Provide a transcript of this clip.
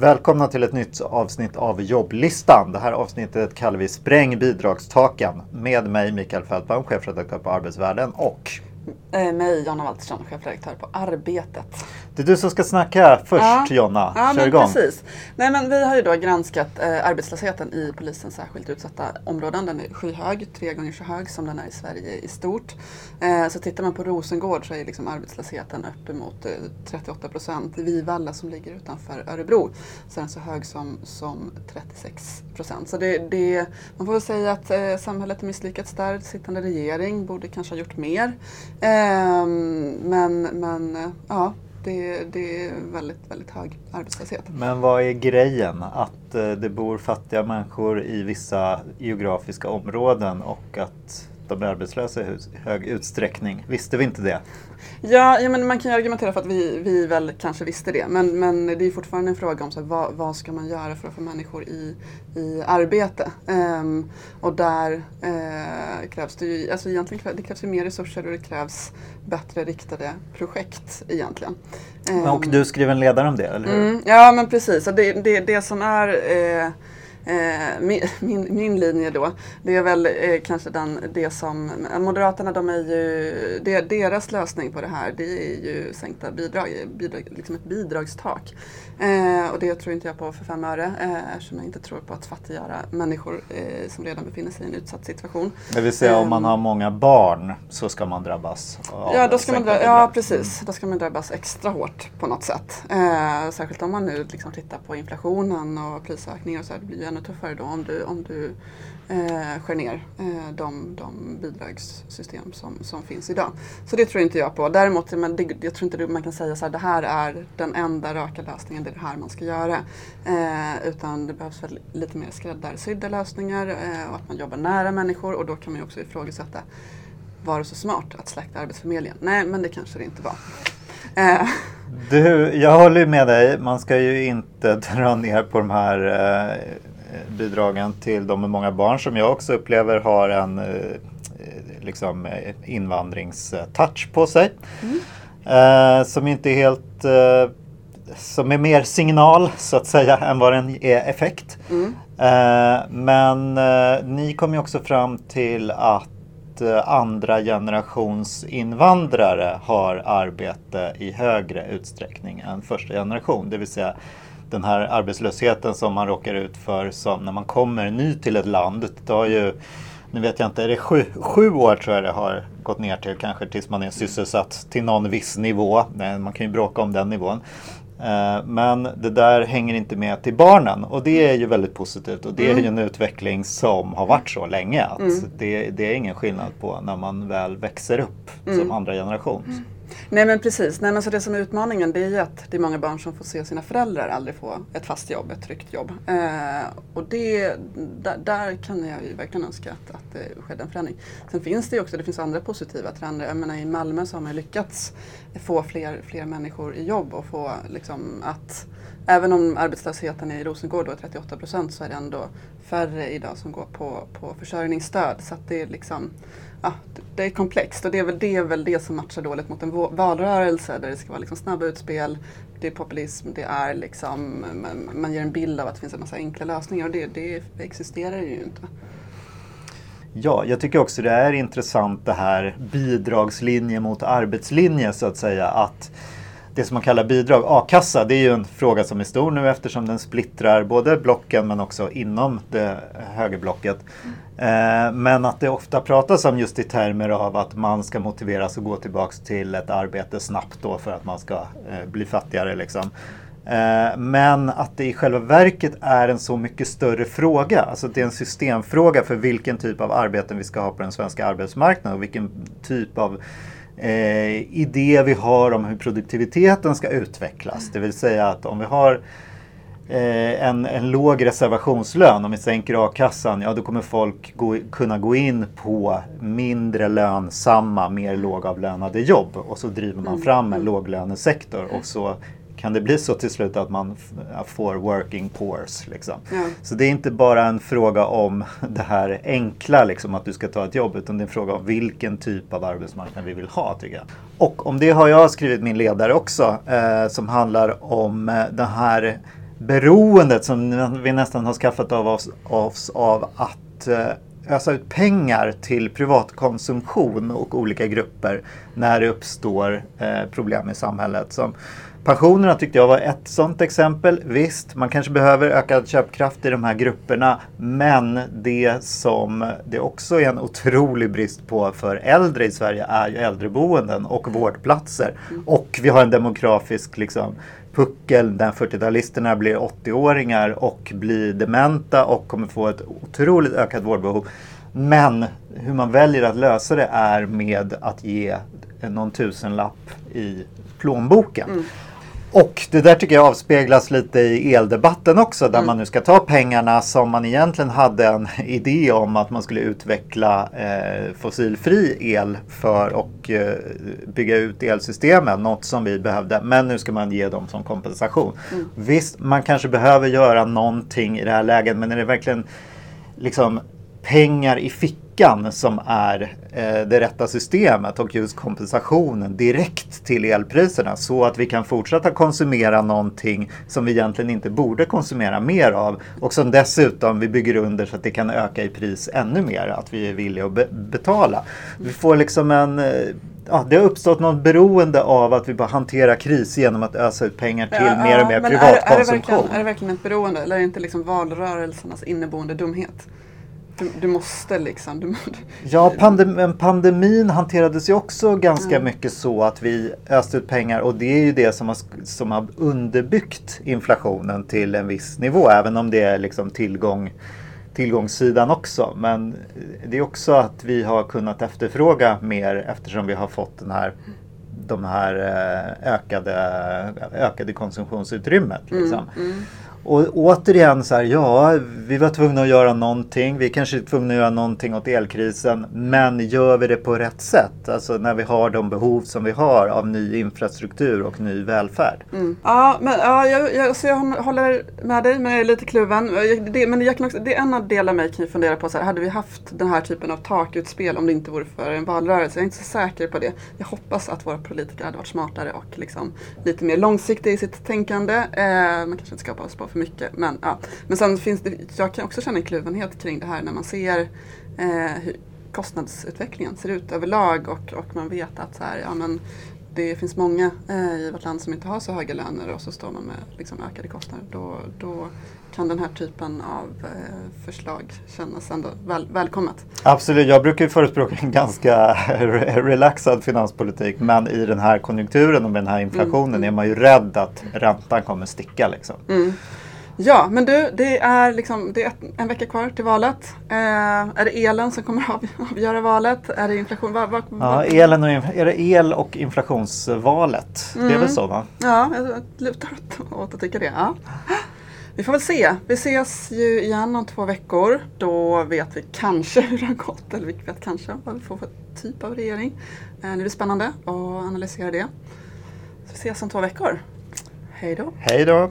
Välkomna till ett nytt avsnitt av jobblistan. Det här avsnittet kallar vi Spräng bidragstaken. Med mig Mikael Fältbaum, chefredaktör på Arbetsvärlden och mig, Jonna Waltersson, chefredaktör på Arbetet. Det är du som ska snacka först, Ja. Jonna. Ja, Kör men igång. precis. Nej, men vi har ju då granskat eh, arbetslösheten i polisens särskilt utsatta områden. Den är skyhög, tre gånger så hög som den är i Sverige i stort. Eh, så tittar man på Rosengård så är liksom arbetslösheten uppemot eh, 38 procent. I Vivalla som ligger utanför Örebro så är den så hög som, som 36 procent. Så det, det, man får väl säga att eh, samhället har misslyckats där. Sittande regering borde kanske ha gjort mer. Ehm, men men ja, det, det är väldigt, väldigt hög arbetslöshet. Men vad är grejen? Att eh, det bor fattiga människor i vissa geografiska områden och att de är arbetslösa i hög utsträckning. Visste vi inte det? Ja, ja men man kan ju argumentera för att vi, vi väl kanske visste det. Men, men det är fortfarande en fråga om så här, vad, vad ska man göra för att få människor i, i arbete. Ehm, och där eh, krävs det ju, alltså egentligen krävs, det krävs ju mer resurser och det krävs bättre riktade projekt egentligen. Ehm, Och du skrev en ledare om det, eller hur? Mm, ja men precis, det, det, det som är eh, min, min, min linje då, det är väl eh, kanske den, det som Moderaterna, de är ju, det, deras lösning på det här det är ju sänkta bidrag, bidrag liksom ett bidragstak. Eh, och det tror inte jag på för fem öre eh, eftersom jag inte tror på att fattiggöra människor eh, som redan befinner sig i en utsatt situation. Det vill säga om man Ehm. har många barn så ska man drabbas av Ja, då ska man dra, ja, precis. Då ska man drabbas extra hårt på något sätt. Eh, särskilt om man nu liksom tittar på inflationen och prisökningar och så här. Det blir ännu tuffare då om du, om du eh, skär ner eh, de, de bidragssystem som, som finns idag. Så det tror inte jag på. Däremot, men det, jag tror inte det- man kan säga så här, det här är den enda raka lösningen, det är det här man ska göra. Eh, utan det behövs väl lite mer skräddarsydda lösningar eh, och att man jobbar nära människor och då kan man ju också ifrågasätta var det så smart att släcka Arbetsförmedlingen? Nej, men det kanske det inte var. Eh, Du, jag håller med dig. Man ska ju inte dra ner på de här eh, bidragen till de med många barn som jag också upplever har en eh, liksom, eh, invandringstouch på sig. Eh, som inte är helt eh, som är mer signal så att säga än vad den är effekt. mm, Eh, men eh, ni kom ju också fram till att eh, andra generations invandrare har arbete i högre utsträckning än första generation. Det vill säga den här arbetslösheten som man råkar ut för som när man kommer ny till ett land. Det tar ju, nu vet jag inte, är det sju, sju år tror jag det har gått ner till kanske tills man är sysselsatt till någon viss nivå. Man kan ju bråka om den nivån. Eh, Men det där hänger inte med till barnen och det är ju väldigt positivt och det är ju en utveckling som har varit så länge. Att det, det är ingen skillnad på när man väl växer upp som andra generation nej, men precis. Nej, men så det som är utmaningen det är ju att det är många barn som får se sina föräldrar aldrig få ett fast jobb, ett tryggt jobb. Eh, och det, där, där kan jag ju verkligen önska att, att det skedde en förändring. Sen finns det ju också det finns andra positiva trender. Jag menar, I Malmö så har man lyckats få fler, fler människor i jobb och få liksom att Även om arbetslösheten i Rosengård då är 38 procent så är det ändå färre idag som går på, på försörjningsstöd. Så att det är liksom ja, det- är komplext och det är, väl, det är väl det som matchar dåligt mot en valrörelse där det ska vara liksom snabba utspel, det är populism, det är liksom, man, man ger en bild av att det finns en massa enkla lösningar och det, det existerar ju inte. Ja, jag tycker också det är intressant det här bidragslinje mot arbetslinje så att säga. Att det som man kallar bidrag, a-kassa, det är ju en fråga som är stor nu eftersom den splittrar både blocken men också inom det högerblocket. Eh, men att det ofta pratas om just i termer av att man ska motiveras att gå tillbaks till ett arbete snabbt då för att man ska eh, bli fattigare liksom. Eh, Men att det i själva verket är en så mycket större fråga. Alltså det är en systemfråga för vilken typ av arbeten vi ska ha på den svenska arbetsmarknaden och vilken typ av eh, idé vi har om hur produktiviteten ska utvecklas. Det vill säga att om vi har eh, en, en låg reservationslön, om vi sänker a-kassan, ja då kommer folk gå, kunna gå in på mindre lönsamma, mer lågavlönade jobb. Och så driver man fram en låglönesektor och så kan det bli så till slut att man f- får working poors. Liksom. Ja. Så det är inte bara en fråga om det här enkla, liksom, att du ska ta ett jobb, utan det är en fråga om vilken typ av arbetsmarknad vi vill ha. tycker jag. Och om det har jag skrivit min ledare också, eh, som handlar om eh, den här beroendet som vi nästan har skaffat av oss, oss av att eh, ösa ut pengar till privatkonsumtion och olika grupper när det uppstår eh, problem i samhället. Som pensionerna tyckte jag var ett sådant exempel. Visst, man kanske behöver ökad köpkraft i de här grupperna men det som det också är en otrolig brist på för äldre i Sverige är ju äldreboenden och vårdplatser. Och vi har en demografisk liksom, puckel där 40-talisterna blir 80-åringar och blir dementa och kommer få ett otroligt ökat vårdbehov. Men hur man väljer att lösa det är med att ge någon tusenlapp i plånboken. Mm. Och det där tycker jag avspeglas lite i eldebatten också där mm. man nu ska ta pengarna som man egentligen hade en idé om att man skulle utveckla eh, fossilfri el för och eh, bygga ut elsystemen, något som vi behövde. Men nu ska man ge dem som kompensation. Mm. Visst, man kanske behöver göra någonting i det här läget men är det verkligen liksom pengar i fickan som är eh, det rätta systemet och just kompensationen direkt till elpriserna så att vi kan fortsätta konsumera någonting som vi egentligen inte borde konsumera mer av och som dessutom vi bygger under så att det kan öka i pris ännu mer, att vi är villiga att be betala. Vi får liksom en eh, ja, det har uppstått något beroende av att vi bara hanterar kris genom att ösa ut pengar till ja, mer och mer privatkonsumtion. Är, är, är, det verkligen ett beroende eller är det inte liksom valrörelsernas inneboende dumhet? Du, du, måste liksom. Du, ja, pandem pandemin hanterades ju också ganska mm. mycket så att vi öste ut pengar och det är ju det som har, som har underbyggt inflationen till en viss nivå, även om det är liksom tillgång, tillgångssidan också. Men det är också att vi har kunnat efterfråga mer eftersom vi har fått den här de här eh, ökade, ökade konsumtionsutrymmet. Liksom. Mm, mm. Och återigen så här, ja, vi var tvungna att göra någonting. Vi kanske är tvungna att göra någonting åt elkrisen. Men gör vi det på rätt sätt? Alltså när vi har de behov som vi har av ny infrastruktur och ny välfärd. Mm. Ja, men, ja jag, jag, så jag håller med dig, men jag är lite kluven. Det, men jag kan också, det är en del av mig kan ju fundera på, så här, hade vi haft den här typen av takutspel om det inte vore för en valrörelse? Jag är inte så säker på det. Jag hoppas att våra politiker hade varit smartare och liksom lite mer långsiktiga i sitt tänkande. Eh, man kanske inte ska hoppas på för mycket. Men, ja. men sen finns det, jag kan också känna en kluvenhet kring det här när man ser eh, hur kostnadsutvecklingen ser ut överlag och, och man vet att så här, ja, men det finns många eh, i vårt land som inte har så höga löner och så står man med liksom, ökade kostnader. Då, då kan den här typen av eh, förslag kännas ändå väl, välkommet. Absolut, jag brukar förespråka en ganska relaxad finanspolitik men i den här konjunkturen och med den här inflationen mm. är man ju rädd att räntan kommer sticka. Liksom. Mm. Ja, men du, det är, liksom, det är en vecka kvar till valet. Eh, är det elen som kommer att avgöra valet? Är det inflation? Var, var, ja, elen och, är det el och inflationsvalet? Mm. Det är väl mm. så va? Ja, jag lutar åt att tycka det. Ja. Vi får väl se. Vi ses ju igen om två veckor. Då vet vi kanske hur det har gått, eller vi vet kanske vad vi får för typ av regering. Eh, det spännande att analysera det. Så vi ses om två veckor. Hej då. Hej då.